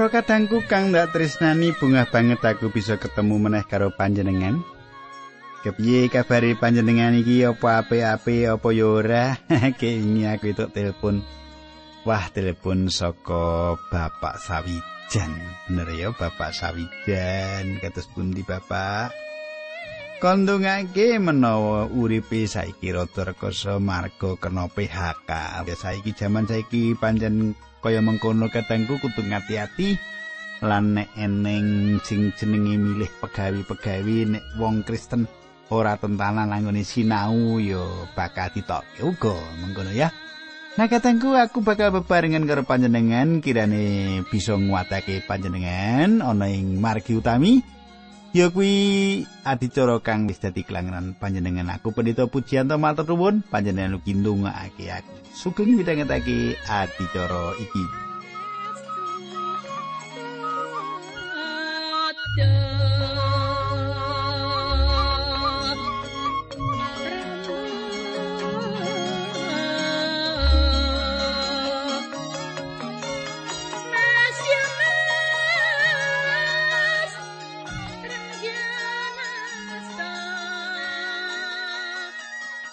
Para kadangku kang ndak tresnani bungah banget aku bisa ketemu meneh karo panjenengan. Kepiye kabare panjenengan iki apa ape-ape apa ya ora? Keingi aku itu telepon. Wah, telepon saka Bapak Sawijan. Bener ya, Bapak Sawijan. Kados pundi, Bapak? Kondungake menawa uripe saiki rada rekoso marga kena PHK. Saiki jaman saiki panjen kaya mengkono katengku kudu ngati-ati. Lan nek eneng sing jenenge milih pegawi-pegawi nek wong Kristen ora tentanan langgone sinau ya bakal ditokke uga. Mengkono ya. Nah katengku aku bakal bebarengan karo panjenengan. Kirane bisa nguatake panjenengan ana ing margi utami ya kuwi adicara kang wis dadi kelangenan panjenengan. Aku pendeta pujian to matur nuwun panjenengan ugi ndongakake aku. Sugeng midhangetake adicara iki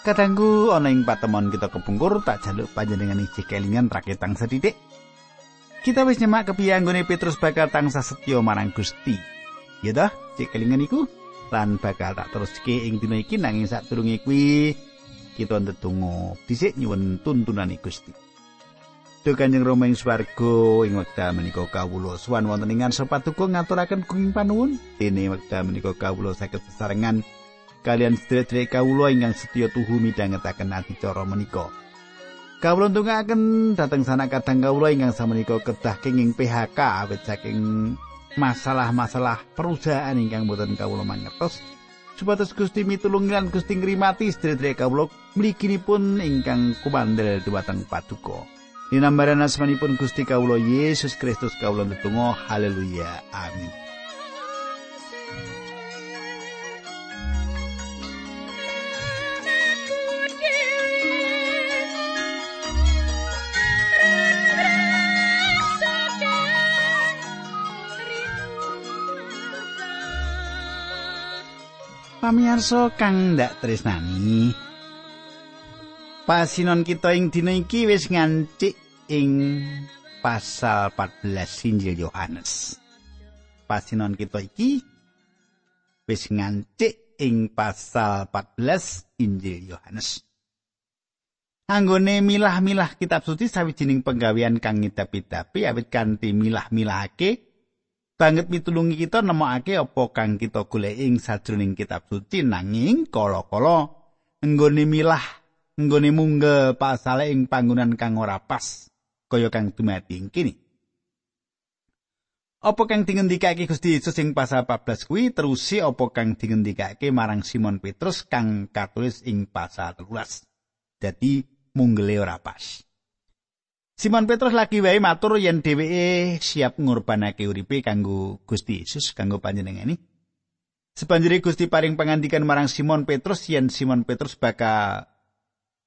Kadangku ana ing patemon kita kepungkur tak jaluk panjenengan isi kelingan raketang sedidik. Kita wis nyemak kepiye anggone Petrus bakal tangsa setya marang Gusti. Ya dah, cek kelingan iku lan bakal tak teruske ing dina iki nanging sadurunge kuwi kita ndedonga dhisik nyuwun tuntunan Gusti. Duh Kanjeng Rama ing swarga ing wekdal menika kawula suwan wonten ing ngarsa paduka ngaturaken kuing panuwun dene wekdal menika kawula saged sesarengan kalian sedherek kawula ingkang setya tuhu midhangetaken adicara menika. Kawula ndongaaken dhateng sana kadang kawula ingkang samenika kedah kenging PHK awit saking masalah-masalah perusahaan ingkang boten kawula mangertos. Supados Gusti mitulungi lan Gusti ngrimati sedherek kawula mliginipun ingkang kumandel dhumateng paduka. Dinambaran asmanipun Gusti kawula Yesus Kristus kawula ndedonga haleluya amin. Pamiyarsa kang ndak tresnani. Pasinon kita ing dina iki wis ngancik ing pasal 14 Injil Yohanes. Pasinon kita iki wis ngancik ing pasal 14 Injil Yohanes. Anggone milah-milah kitab suci sawijining penggawean kang ngidap-idapi awit kanthi milah-milahake banget mitulungi kita nemokake apa kang kita golek ing sajroning kitab suci nanging kala-kala nggone milah nggone mungge pasale ing panggonan kang ora pas kaya kang dumati kene Apa kang dingendikake Gusti Yesus ing pasal 14 kuwi terusi apa kang dingendikake marang Simon Petrus kang katulis ing pasal 13. Dadi munggele ora pas. Simon Petrus lagi wae matur yen dheweke siap ngorbanake uripe kanggo Gusti Yesus kanggo panjenengane. Sebanjuri Gusti paring pangandikan marang Simon Petrus yen Simon Petrus bakal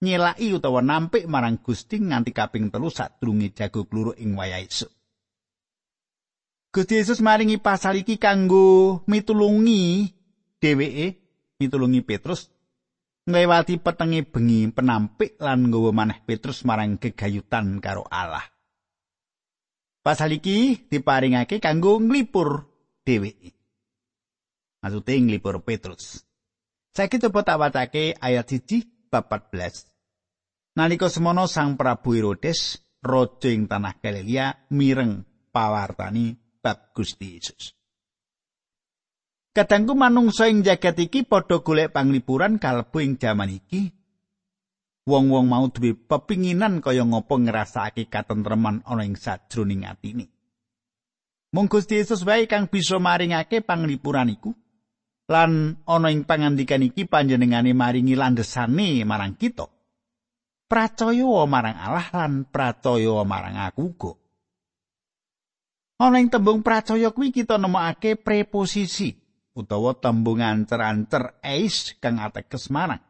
nyelaki utawa nampik marang Gusti nganti kaping telu sadurunge jago kluruk ing wayah esuk. Gusti Yesus maringi pasal iki kanggo mitulungi dheweke, mitulungi Petrus nglewati petenge bengi penampik lan nggawa maneh Petrus marang gegayutan karo Allah. Pasal iki diparingake kanggo nglipur dheweke. Maksude nglipur Petrus. Saiki coba tak wacake ayat 1 bab 14. Nalika semono Sang Prabu Herodes raja ing tanah Galilea mireng pawartani bab Gusti Yesus. Kadangku manungsa ing jagat iki padha golek panglipuran kalbu ing jaman iki. Wong-wong mau duwe pepinginan kaya ngopo ngrasakake katentreman ana ing sajroning atine. Mung Gusti Yesus wae kang bisa maringake panglipuran iku. Lan ana ing pangandikan iki panjenengane maringi landesane marang kita. Pracaya marang Allah lan pracaya marang aku uga. Ana ing tembung pracaya kuwi kita nemokake preposisi. Utawa tembung ancer-ancer eis kang ateges marang.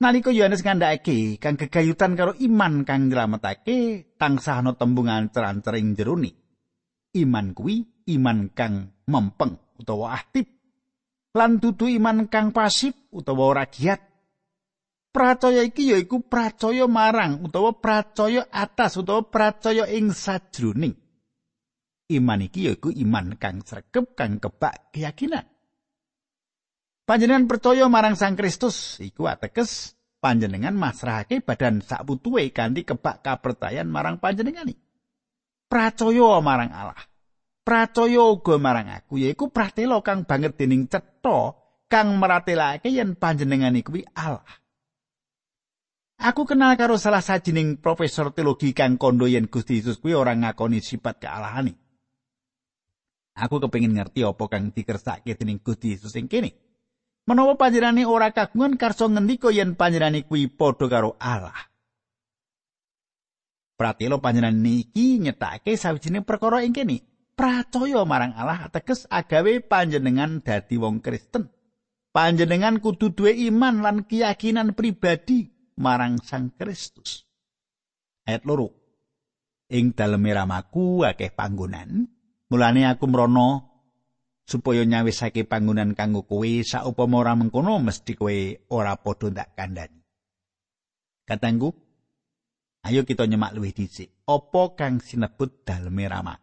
Nalika Yohanes ngandhakake kang gegayutan karo iman kang nyelametake tansah ana tembung ancer-ancer ing jerone. Iman kuwi iman kang mempeng utawa aktif. Lan dudu iman kang pasif utawa ora giat. Pracaya iki yaiku pracaya marang utawa pracaya atas utawa pracaya ing sajroning. Iman iki yaiku iman kang sregep kang kebak keyakinan. Panjenengan percaya marang Sang Kristus iku ateges panjenengan masrahake badan sak putuhe kanthi kebak kapertayan marang panjenengan. Pracaya marang Allah. Pracaya uga marang aku yaiku pratela kang banget dening cetha kang meratelake yen panjenengan kuwi Allah. Aku kenal karo salah sajining profesor teologi kang kondo yen Gusti Yesus kuwi ora ngakoni sifat kealahane. Aku kepengin ngerti apa kang dikersake dening Gusti Yesus sing kene. Menawa panjenengane ora kagungan karso ngendika yen panjenengane kuwi padha karo Allah. Pratelo panjenengane iki nyetake sawijining perkara ing kene. Pracaya marang Allah ateges agawe panjenengan dadi wong Kristen. Panjenengan kudu duwe iman lan keyakinan pribadi marang Sang Kristus. Ayat loro. Ing dalem ramaku akeh panggonan, mulane aku mrono supaya nyawisake panggonan kanggo kowe saupama ora mengkono mesti kowe ora padha ndak kandhani. Katanggu, ayo kita nyemak luwih dhisik. Apa kang sinebut daleme rama?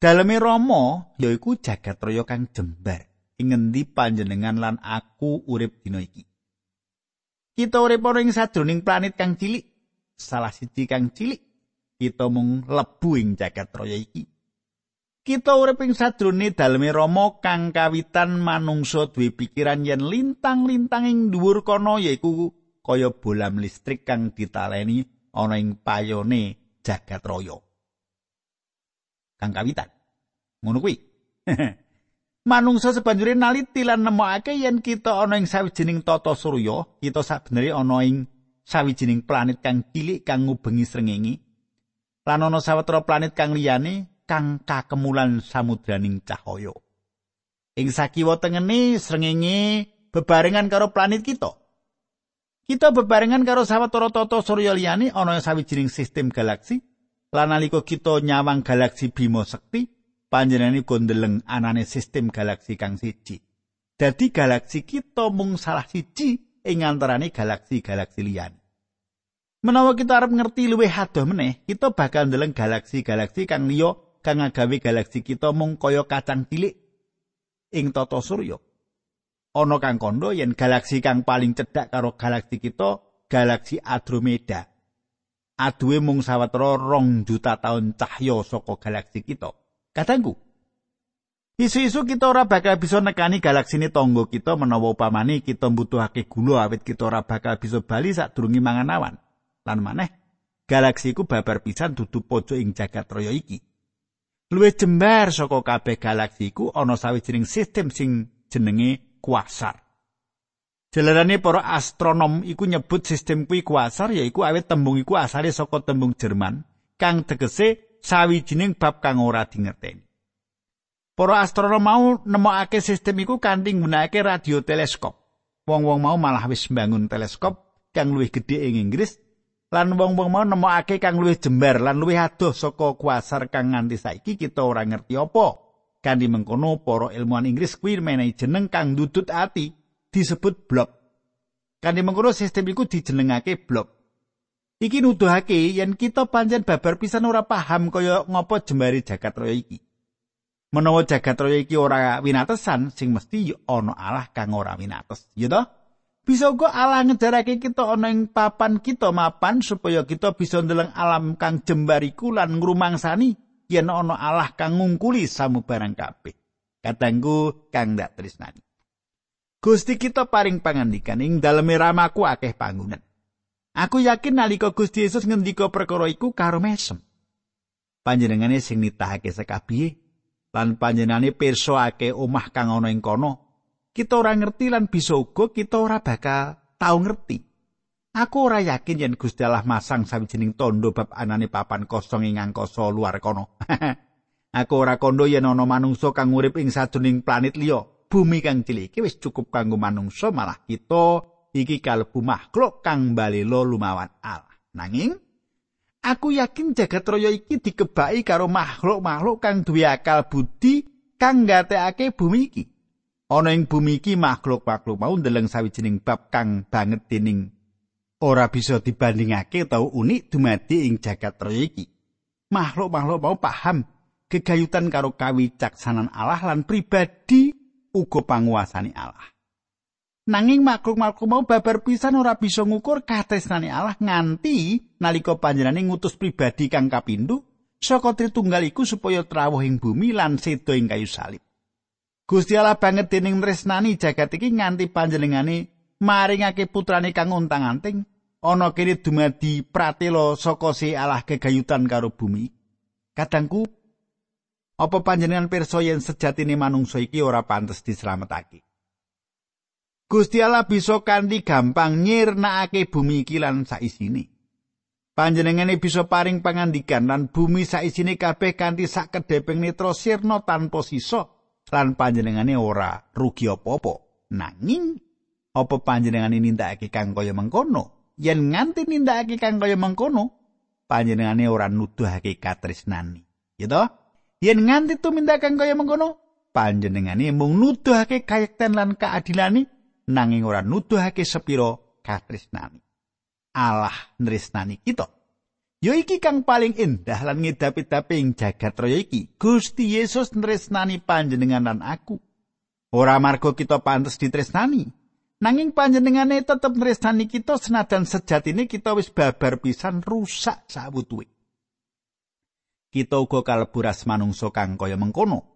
Daleme Rama yaiku jagat raya kang jembar. Ing ngendi panjenengan lan aku urip dina iki. Kita urip ana ing sajroning planet kang cilik, salah siji kang cilik. Kita mung lebu ing jagat raya iki. Kita urip ing sadrone daleme Rama kang kawitan manungsa duwe pikiran yen lintang-lintang ing dhuwur kono yaiku kaya bolam listrik kang ditaleni ana ing payone jagat raya. Kang kawitan. Ngono kuwi. manungsa sebanjure naliti lan nemokake yen kita ana ing sawijining tata surya, kita sabenere ana ing sawijining planet kang cilik kang ngubengi srengenge. Lan ana sawetara planet kang liyane kang kakemulan samudraning cahaya. Ing sakiwa tengene srengenge bebarengan karo planet kita. Kita bebarengan karo sawetara tata surya liyane ana sawijining sistem galaksi. Lan nalika kita nyawang galaksi Bima Sekti, panjenengane gondeleng anane sistem galaksi kang siji. Dadi galaksi kita mung salah siji ing antarane galaksi-galaksi liyane. Menawa kita arep ngerti luwih adoh meneh, kita bakal ndeleng galaksi-galaksi kang liya kang ngagawe galaksi kita mung kaya kacang cilik ing tata surya. Ana kang kandha yen galaksi kang paling cedhak karo galaksi kita, galaksi Andromeda. Aduwe mung sawetara rong juta tahun cahya saka galaksi kita. Katangku, isu-isu kita ora bakal bisa nekani galaksi ini tonggo kita menawa upamane kita mbutuhake gula awit kita ora bakal bisa bali sadurunge mangan awan. Lan maneh, galaksi iku babar pisan dudu pojok ing jagat raya iki. Luwih jembar saka kabeh galaksi iku ana sawijining sistem sing jenenge kuasar. Jelarane para astronom iku nyebut sistem kuwi kuasar yaiku awet tembung iku asale saka tembung Jerman kang tegese sawijining bab kang ora dingerteni. Para astronom mau nemokake sistem iku kanthi nggunakake radio teleskop. Wong-wong mau malah wis mbangun teleskop kang luwih gedhe ing Inggris lan wong-wong mau nemokake kang luwih jembar lan luwih adoh saka kuasar kang nganti saiki kita ora ngerti apa. Kanthi mengkono para ilmuwan Inggris kuwi menehi jeneng kang dudut ati disebut blok. Kanthi mengkono sistem iku dijenengake blok. Iki nuduhake yen kita pancen babar pisan ora paham kaya ngopo jembari jagat raya iki. Menawa jagat raya iki ora winatesan sing mesti ana Allah kang ora winates, ya toh? Bisa uga Allah ngedarake kita ana ing papan kita mapan supaya kita bisa ndeleng alam kang jembariku lan ngrumangsani yen ana Allah kang ngungkuli samubarang kabeh. Katanggu kang dak tresnani. Gusti kita paring pangandikan ing daleme ramaku akeh panggonan. Aku yakin nalika Gusti Yesus ngendika perkara iku karo mesem. Panjenengane sing nitahake sekabihe lan panjenengane pirsa akeh omah kang ana ing kono kita ora ngerti lan bisa uga kita ora bakal tau ngerti. Aku ora yakin yen Gusti Allah masang sawijining tondo bab anane papan kosong ing angkasa luar kono. Aku ora kondo yen ana manungsa kang urip ing sajroning planet liya. Bumi kang cilik iki wis cukup kanggo manungsa malah kita iki kalebu makhluk kang balela lumawan Allah. Nanging Aku yakin jagat raya iki dikebaki karo makhluk-makhluk kang duwe akal budi kang nggatekake bumi iki. Ana ing bumi iki makhluk-makhluk mau ndeleng sawijining bab kang banget dening ora bisa dibandingake utawa unik dumadi ing jagat raya iki. Makhluk-makhluk mau paham gegayutan karo kawicaksanan Allah lan pribadi uga panguasane Allah. Nanging makhluk-makhluk mau babar pisan ora bisa ngukur katresnane Allah nganti nalika panjenengane ngutus pribadi kang kapindho saka Tritunggal iku supaya trawuh ing bumi lan sedo ing kayu salib. Gusti Allah banget dening tresnani jagat iki nganti panjenengane maringake putrane kang untang-anting ana kene dumadi pratela saka si Allah kegayutan karo bumi. Kadangku apa panjenengan pirsa yen sejatine manungsa iki ora pantes dislametake? Gusti Allah bisa kanthi gampang nyirnakake bumi iki lan saisine. Panjenengane bisa paring pangandikan lan bumi saisine kabeh kanthi sakedheping netra sirna tanpa sisa lan panjenengane ora rugi apa-apa. Nanging apa panjenengane nindakake kang kaya mengkono? Yen nganti nindakake kang kaya mengkono, panjenengane ora nuduhake katresnani. Ya toh? Yen nganti tumindak kang kaya mengkono, panjenengane mung nuduhake kayekten lan keadilane nanging ora nuduhake sepira katresnani. Allah nresnani kita. Ya iki kang paling indah lan ngedapi-dapi ing jagat raya iki. Gusti Yesus nresnani panjenengan lan aku. Ora marga kita pantes ditresnani, nanging panjenengane tetep nresnani kita senajan sejatine kita wis babar pisan rusak sawutuwe. Kita uga kalebu ras manungsa kang kaya mengkono.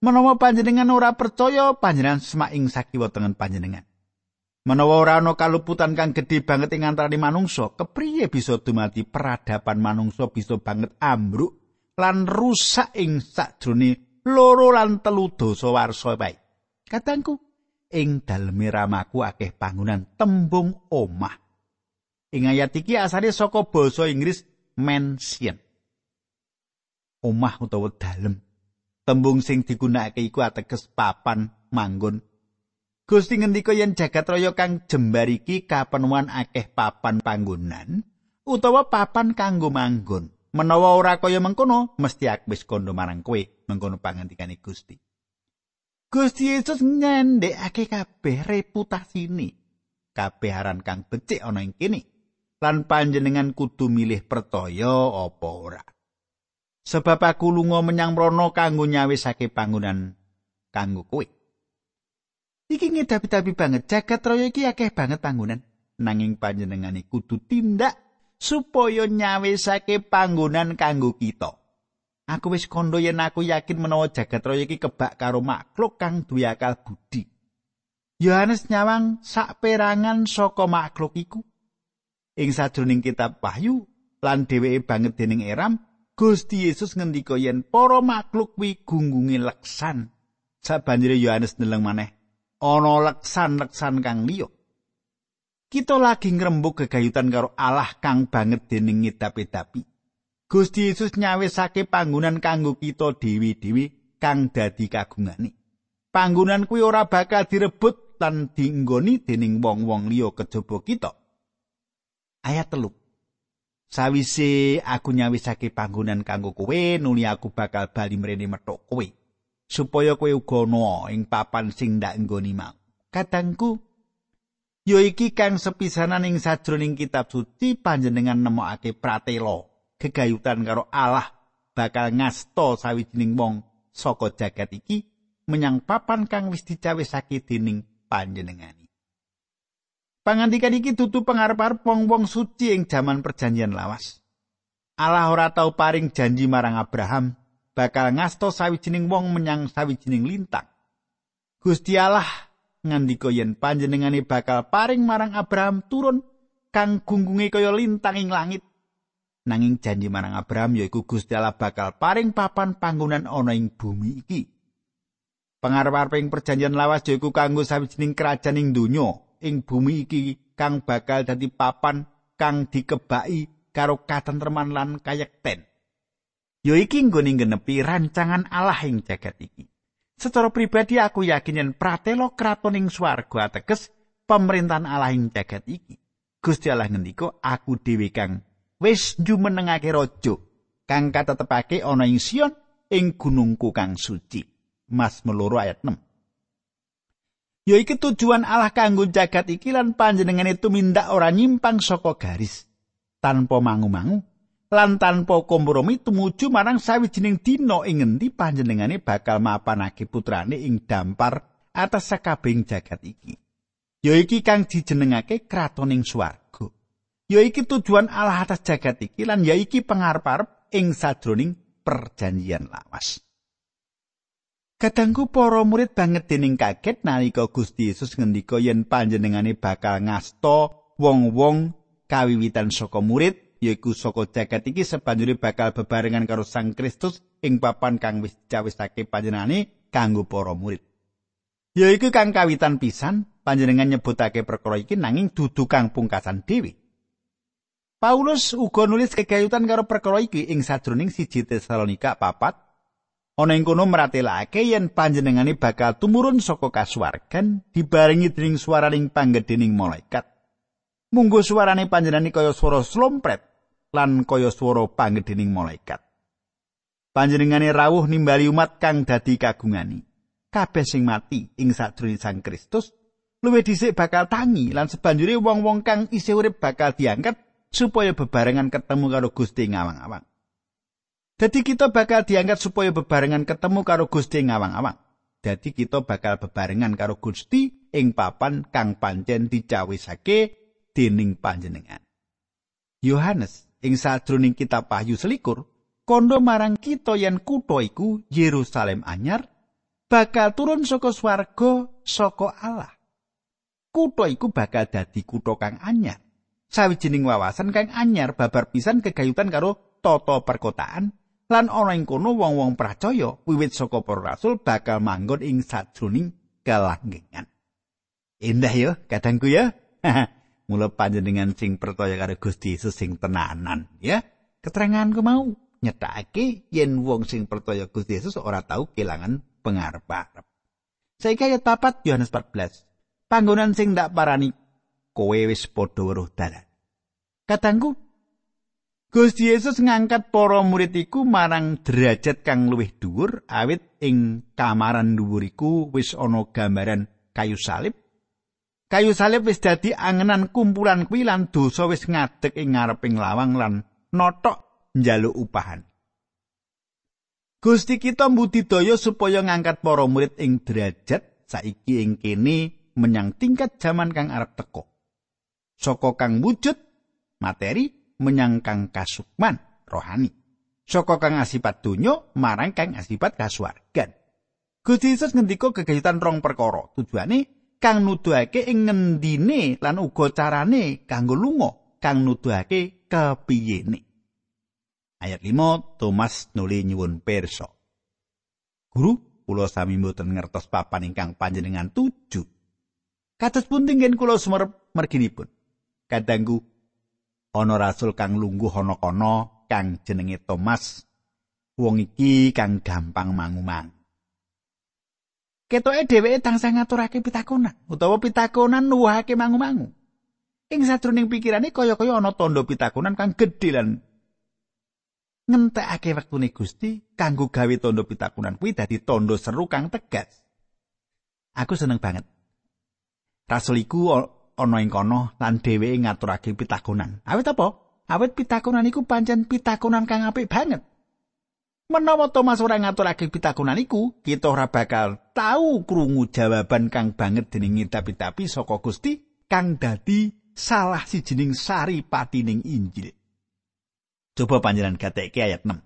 Menawa panjenengan ora percaya, panjenengan semak ing sakiwa tengen panjenengan. Menawa ora ana kaluputan kang gedhe banget ing antarané manungsa, kepriye bisa dumadi peradaban manungsa bisa banget ambruk lan rusak ing sakjroning loro lan telu dosa warsa wae. Katangku, ing daleme ramaku akeh bangunan tembung omah. Ing ayat iki asale saka basa Inggris mansion. Omah utawa dalem. Tembung sing digunakake iku ateges papan manggon Gusti ngendika yen jagat raya kang jembar iki kapenuhan akeh papan panggonan utawa papan kanggo manggon. Menawa ora kaya mengkono, mesti aku wis kondo marang kowe mengkono pangandikane Gusti. Gusti Yesus nyendhekake kabeh reputasine. Kabeh aran kang becik ana ing kene. Lan panjenengan kudu milih percaya apa ora. Sebab aku lunga menyang mrono kanggo nyawisake panggonan kanggo kowe. Iki ngedapi-dapi banget jagat raya iki akeh banget panggonan. Nanging panjenengane kudu tindak supaya nyawisake panggonan kanggo kita. Aku wis kondo yen aku yakin menawa jagat raya iki kebak karo makhluk kang duwe akal budi. Yohanes nyawang sakperangan saka makhluk iku. Ing sajroning kitab Wahyu lan dheweke banget dening Eram, Gusti Yesus ngendika yen para makhluk kuwi gunggunge leksan. Sabanjure Yohanes ndeleng maneh ana leksan-leksan kang liya. Kita lagi ngrembug gegayutan karo Allah kang banget dening ngedapi-dapi. Gusti Yesus nyawisake panggonan kanggo kita dewi-dewi kang dadi kagungane. Panggonan kuwi ora bakal direbut lan dienggoni dening wong-wong liya kejaba kita. Ayat telu. Sawise aku nyawisake panggonan kanggo kowe, nuli aku bakal bali mrene metok kowe. Supaya kowe uga ana ing papan sing ndak nggoni mau. Kadangku ya iki kang sepisanan ing sajroning kitab suci panjenengan nemokake pratela gegayutan karo Allah bakal ngasto sawijining wong saka jagat iki menyang papan kang wis dicawisake dening panjenengani. Pangandikan iki dudu pangarep-arep wong-wong suci ing jaman perjanjian lawas. Allah ora tau paring janji marang Abraham bakal ngasto sawijining wong menyang sawijining lintang. Gusti Allah ngandika yen panjenengane bakal paring marang Abraham turun kang gunggunge kaya lintang ing langit. Nanging janji marang Abraham yaiku Gusti Allah bakal paring papan panggonan ana ing bumi iki. Pangarep-areping perjanjian lawas yaiku kanggo sawijining kerajaan ing donya ing bumi iki kang bakal dadi papan kang dikebaki karo katentreman lan kayekten. Ya iki nggone genepi rancangan Allah ing jagat iki. Secara pribadi aku yakin yen pratelo kraton ing swarga ateges pemerintahan Allah ing jagat iki. Gusti Allah ngendika aku dhewe kang wis njumenengake raja kang katetepake ana ing Sion ing gunungku kang suci. Mas meloro ayat 6. Ya iki tujuan Allah kanggo jagat iki lan panjenengane tumindak ora nyimpang saka garis tanpa mangu-mangu lan tanpa kompromi tumuju marang sawijining dina ing ngendi panjenengane bakal mapanake putrane ing dampar atas sakabing jagat iki. Ya iki kang dijenengake kratoning swarga. Ya iki tujuan Allah atas jagat iki lan ya iki pangarep-arep ing sadroning perjanjian lawas. Kadangku para murid banget dening kaget nalika Gusti Yesus ngendika yen panjenengane bakal ngasta wong-wong kawiwitan saka murid yaiku saka jagat iki sebanjure bakal bebarengan karo Sang Kristus ing papan kang wis dicawisake panjenengane kanggo para murid. Yaiku kang kawitan pisan panjenengan nyebutake perkara iki nanging dudu kang pungkasan dhewe. Paulus uga nulis kegayutan karo perkara iki ing sajroning siji Tesalonika papat Ana ing kono mratelake yen panjenengane bakal tumurun saka kasuwargan dibarengi dening swaraning panggedhening malaikat. Munggo suarane panjenengane kaya swara slompret lan kaya swara panggedhening malaikat. Panjenengane rawuh nimbali umat kang dadi kagungani. Kabeh sing mati ing sadurunge Sang Kristus luwih dhisik bakal tangi lan sebanjure wong-wong kang isih urip bakal diangkat supaya bebarengan ketemu karo Gusti ngawang-awang. Dadi kita bakal diangkat supaya bebarengan ketemu karo Gusti ngawang-awang. Dadi kita bakal bebarengan karo Gusti ing papan kang pancen dicawisake dening panjenengan. Yohanes ing sadroning kitab Wahyu selikur kondo marang kita yen kutha iku Yerusalem anyar bakal turun saka swarga saka Allah. Kutha iku bakal dadi kutha kang anyar. Sawijining wawasan kang anyar babar pisan kegayutan karo tata perkotaan lan ana ing kono wong-wong percaya wiwit saka para rasul bakal manggon ing sajroning kalanggengan. Indah ya, kadangku ya. Mula panjenengan sing percaya karo Gusti Yesus sing tenanan, ya. Keteranganku mau nyethake yen wong sing percaya Gusti Yesus ora tau kelangan pengarep-arep. Saiki ayat 4 Yohanes 14. Panggonan sing ndak parani kowe wis padha weruh dalan. Kadangku Gusti Yesus ngangkat para murid iku marang derajat kang luwih dhuwur awit ing kamaran dhuwur iku wis ana gambaran kayu salib. Kayu salib wis dadi angenan kumpulan kuwi lan dosa wis ngadeg ing ngareping lawang lan notok njaluk upahan. Gusti kita mbudidaya supaya ngangkat para murid ing derajat saiki ing kene menyang tingkat jaman kang arep teko. Saka kang wujud materi menyang kang kasukman rohani. Saka kang asipat donya marang kang asipat kasuwargan. Gusti Yesus ngendika kegayutan rong perkara. Tujuane kang nuduhake ing ngendine lan uga carane kanggo lunga, kang nuduhake kepiyene. Ayat 5 Thomas nuli nyuwun pirsa. Guru, kula sami mboten ngertos papan ingkang panjenengan tuju. Kados pun tinggen kula sumerep merginipun. Kadangku ana rasul kang lungguh ana kono kang jenenge Thomas. Wong iki kang gampang mangumang. Ketoke dheweke tansah ngaturake pitakonan utawa pitakonan nuwuhake mangu-mangu. Ing sajroning pikirane kaya-kaya ana tandha pitakonan kang gedhe lan ngentekake wektune Gusti kanggo gawe tandha pitakonan kuwi dadi tandha seru kang tegas. Aku seneng banget. Rasul iku ana ing kono lan dheweke ngaturake pitakonan. Awit apa? Awit pitakonan iku pancen pitakonan kang apik banget. Menawa Thomas ora ngaturake pitakonan iku, kita ora bakal tau krungu jawaban kang banget dening tapi-tapi saka Gusti kang dadi salah sijining sari patining Injil. Coba panjenengan gateke ayat 6.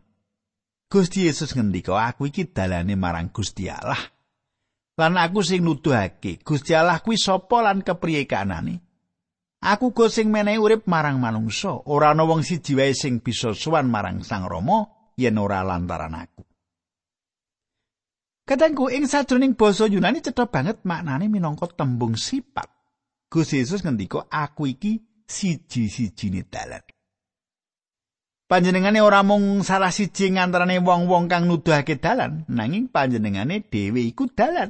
Gusti Yesus ngendika, "Aku iki dalane marang Gusti Allah." lan aku sing nuduhake Gusti Allah kuwi sapa lan kepriye kanane aku go sing menehi urip marang manungsa ora ana wong siji wae sing bisa sowan marang Sang Rama yen ora lantaran aku Kadangku ing sajroning basa Yunani cetha banget maknane minangka tembung sifat. Gusti Yesus ngendika aku iki siji-sijine dalan. Panjenengane ora mung salah siji ngantarane wong-wong kang nuduhake dalan, nanging panjenengane dhewe iku dalan.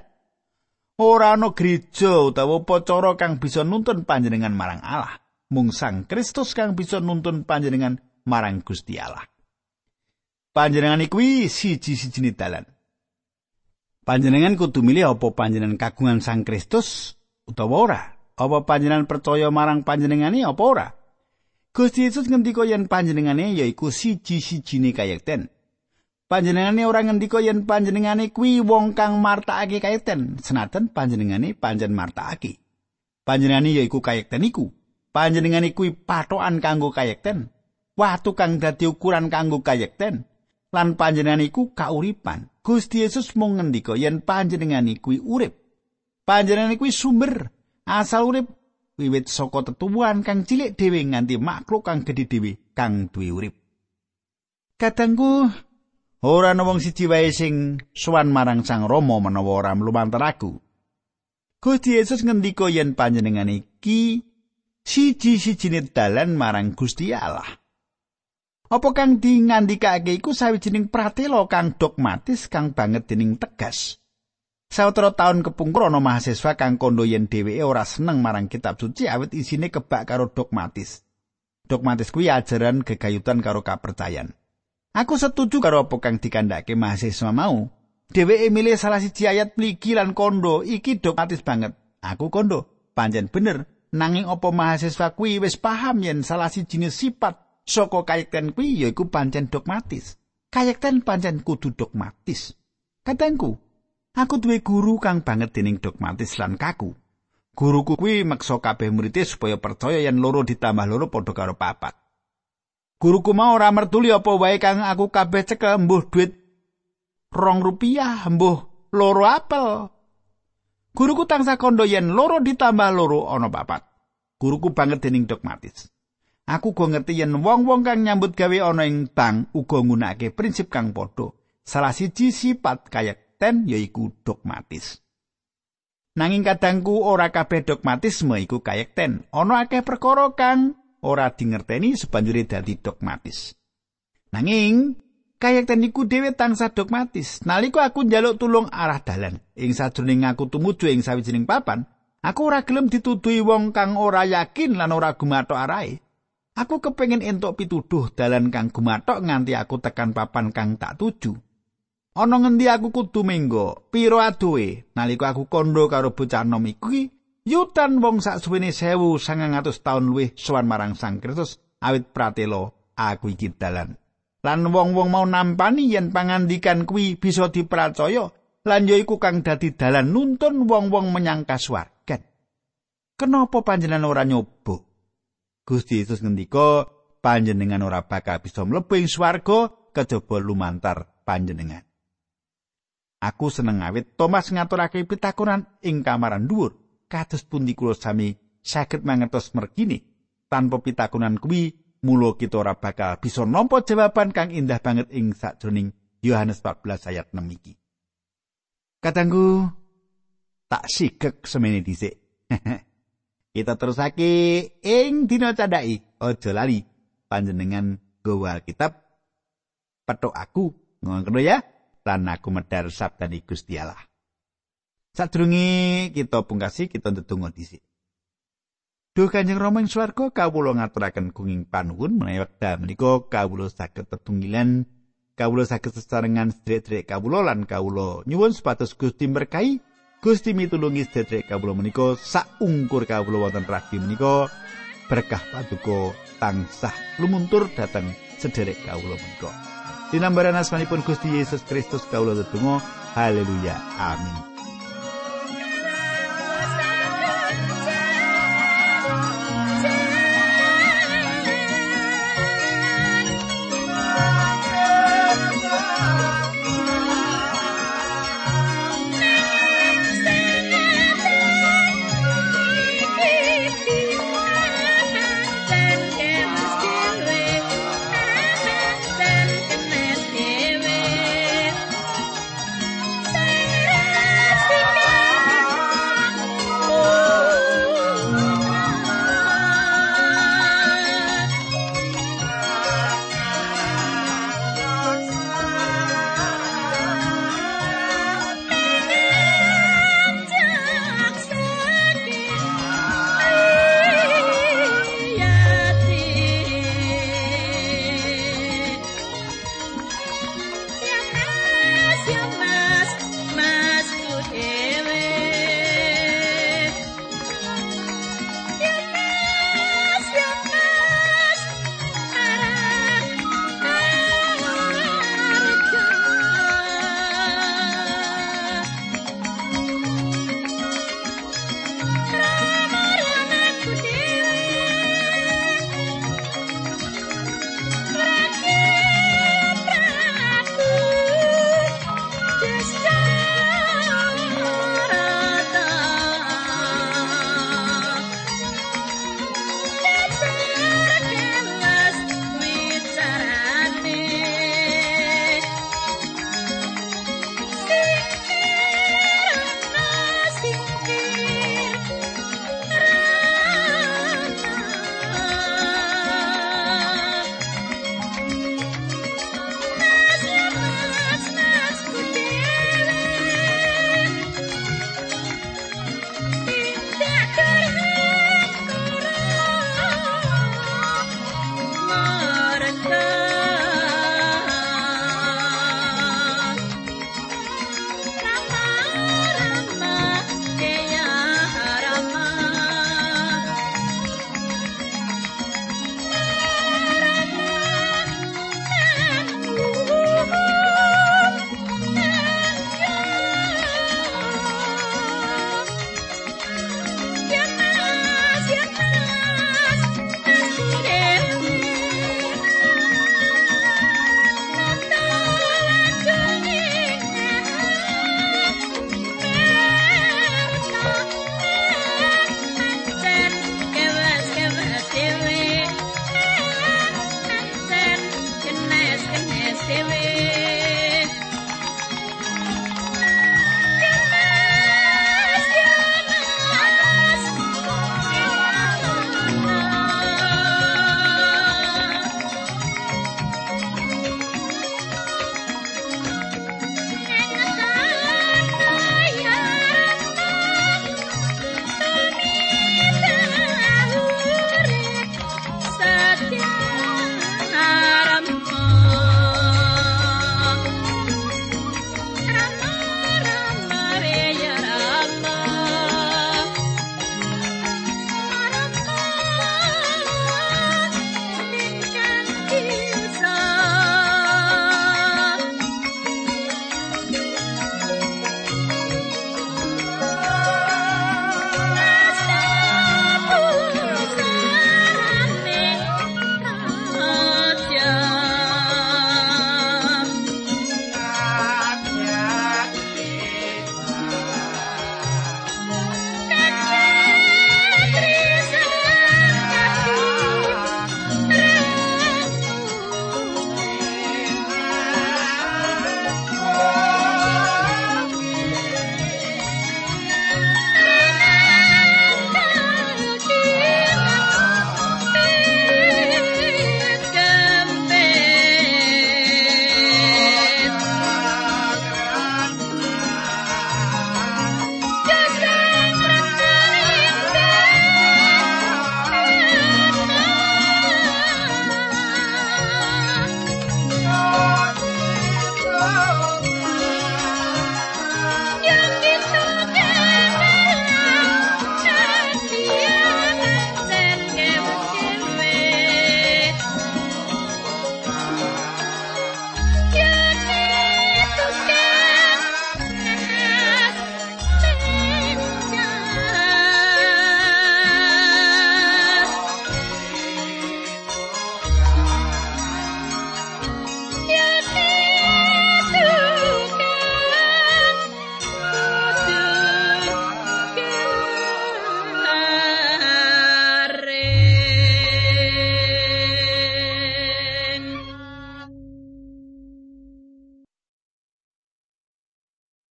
ora ana gereja utawa upacara kang bisa nuntun panjenengan marang Allah. Mung Sang Kristus kang bisa nuntun panjenengan marang Gusti Allah. Panjenengan kuwi siji-sijine dalan. Panjenengan kudu milih apa panjenengan kagungan Sang Kristus utawa ora. Apa panjenengan percaya marang panjenengane apa ora? Gusti Yesus ngendika yen panjenengane yaiku siji-sijine kayekten. Panjenengane ora ngendika yen panjenengane kuwi wong kang martakake kayekten, senajan panjenengane pancen martakake. Panjenengane yaiku kayekten iku. Panjenengane kuwi patokan kanggo kayekten. Watu kang dadi ukuran kanggo kayekten. Lan panjenengane iku kauripan. Gusti Yesus mung ngendika yen panjenengane kuwi urip. Panjenengane kuwi sumber asal urip wiwit saka tetuwuhan kang cilik dhewe nganti makhluk kang gedhe dhewe kang duwe urip. Kadangku ora ana wong siji wae sing sowan marang Sang Rama menawa ora mlumantar aku. Gusti Yesus ngendika yen panjenengan iki siji-sijine dalan marang Gusti Allah. Apa kang dingandikake iku sawijining pratela kang dogmatis kang banget dening tegas. Sawetara taun kepungkur ana mahasiswa kang kondo yen dheweke ora seneng marang kitab suci awit isine kebak karo dogmatis. Dogmatis kuwi ajaran gegayutan karo kapercayan. Aku setuju karo apa kang dikandhake mahasiswa mau. Dheweke milih salah siji ayat mligi lan kondo iki dogmatis banget. Aku kondo, pancen bener. Nanging apa mahasiswa kuwi wis paham yen salah siji sifat saka kayekten kuwi yaiku pancen dogmatis. Kayekten pancen kudu dogmatis. Katengku, Aku duwe guru kang banget dening dogmatis lan kaku. Guruku kuwi meksa kabeh murid supaya percaya yen loro ditambah loro padha karo papat. Guruku mau ora mertuli apa wae kang aku kabeh cekel mbuh duit rong rupiah mbuh loro apel. Guruku tansah kondo yen loro ditambah loro ana papat. Guruku banget dening dogmatis. Aku go ngerti yen wong-wong kang nyambut gawe ana ing bank uga nggunakake prinsip kang padha. Salah siji sifat kayak Kristen yaiku dogmatis. Nanging kadangku ora kabeh dogmatisme iku kayekten. Ana akeh perkara kang ora dingerteni sebanjure dadi dogmatis. Nanging kayekten iku dhewe tansah dogmatis. Nalika aku njaluk tulung arah dalan ing sajroning aku tumuju ing sawijining papan, aku ora gelem dituduhi wong kang ora yakin lan ora gumathok arahe. Aku kepengin entuk pituduh dalan kang gumathok nganti aku tekan papan kang tak tuju. Ana ngendi aku kudu menggo? Piro adoe? Nalika aku kondo karo bocah nom iki, yutan wong sak suwene 1900 taun luwih sowan marang Sang Kristus awit pratelo aku iki dalan. Lan wong-wong mau nampani yen pangandikan kuwi bisa dipercaya lan ya iku kang dadi dalan nuntun wong-wong menyang kasuwargan. Kenapa panjenengan ora nyoba? Gusti Yesus ngendika, panjenengan ora bakal bisa mlebu ing swarga kejaba lumantar panjenengan. Aku seneng awit Thomas ngaturake pitakonan ing kamaran dhuwur. Kados pundi kula sami saged mangertos mergini tanpa pitakonan kuwi mulo kita ora bakal bisa nampa jawaban kang indah banget ing sakjroning Yohanes 14 ayat 6 iki. Katanggu tak sigek semene dhisik. kita terusake ing dina candhaki. Aja lali. Panjenengan gawa kitab petuk aku. Ngono ya. Lan aku medhar sabdane Gusti Allah. Sadurunge kita pungkasi kita ndedonga dhisik. Duh Kanjeng Rama ing swarga kawula ngaturaken kenging panuwun menawi wekdal menika kawula saged tetunggilan kawula saged sesarengan sedherek kawula lan kawula nyuwun supados Gusti berkahi Gusti mitulungi sedherek kawula menika. Saungkur kawula wonten ragi menika. Berkah paduka tansah lumuntur dhateng sedherek kawula menika. Dinambaran asmanipun Gusti Yesus Kristus kawula tetunggal haleluya. Amin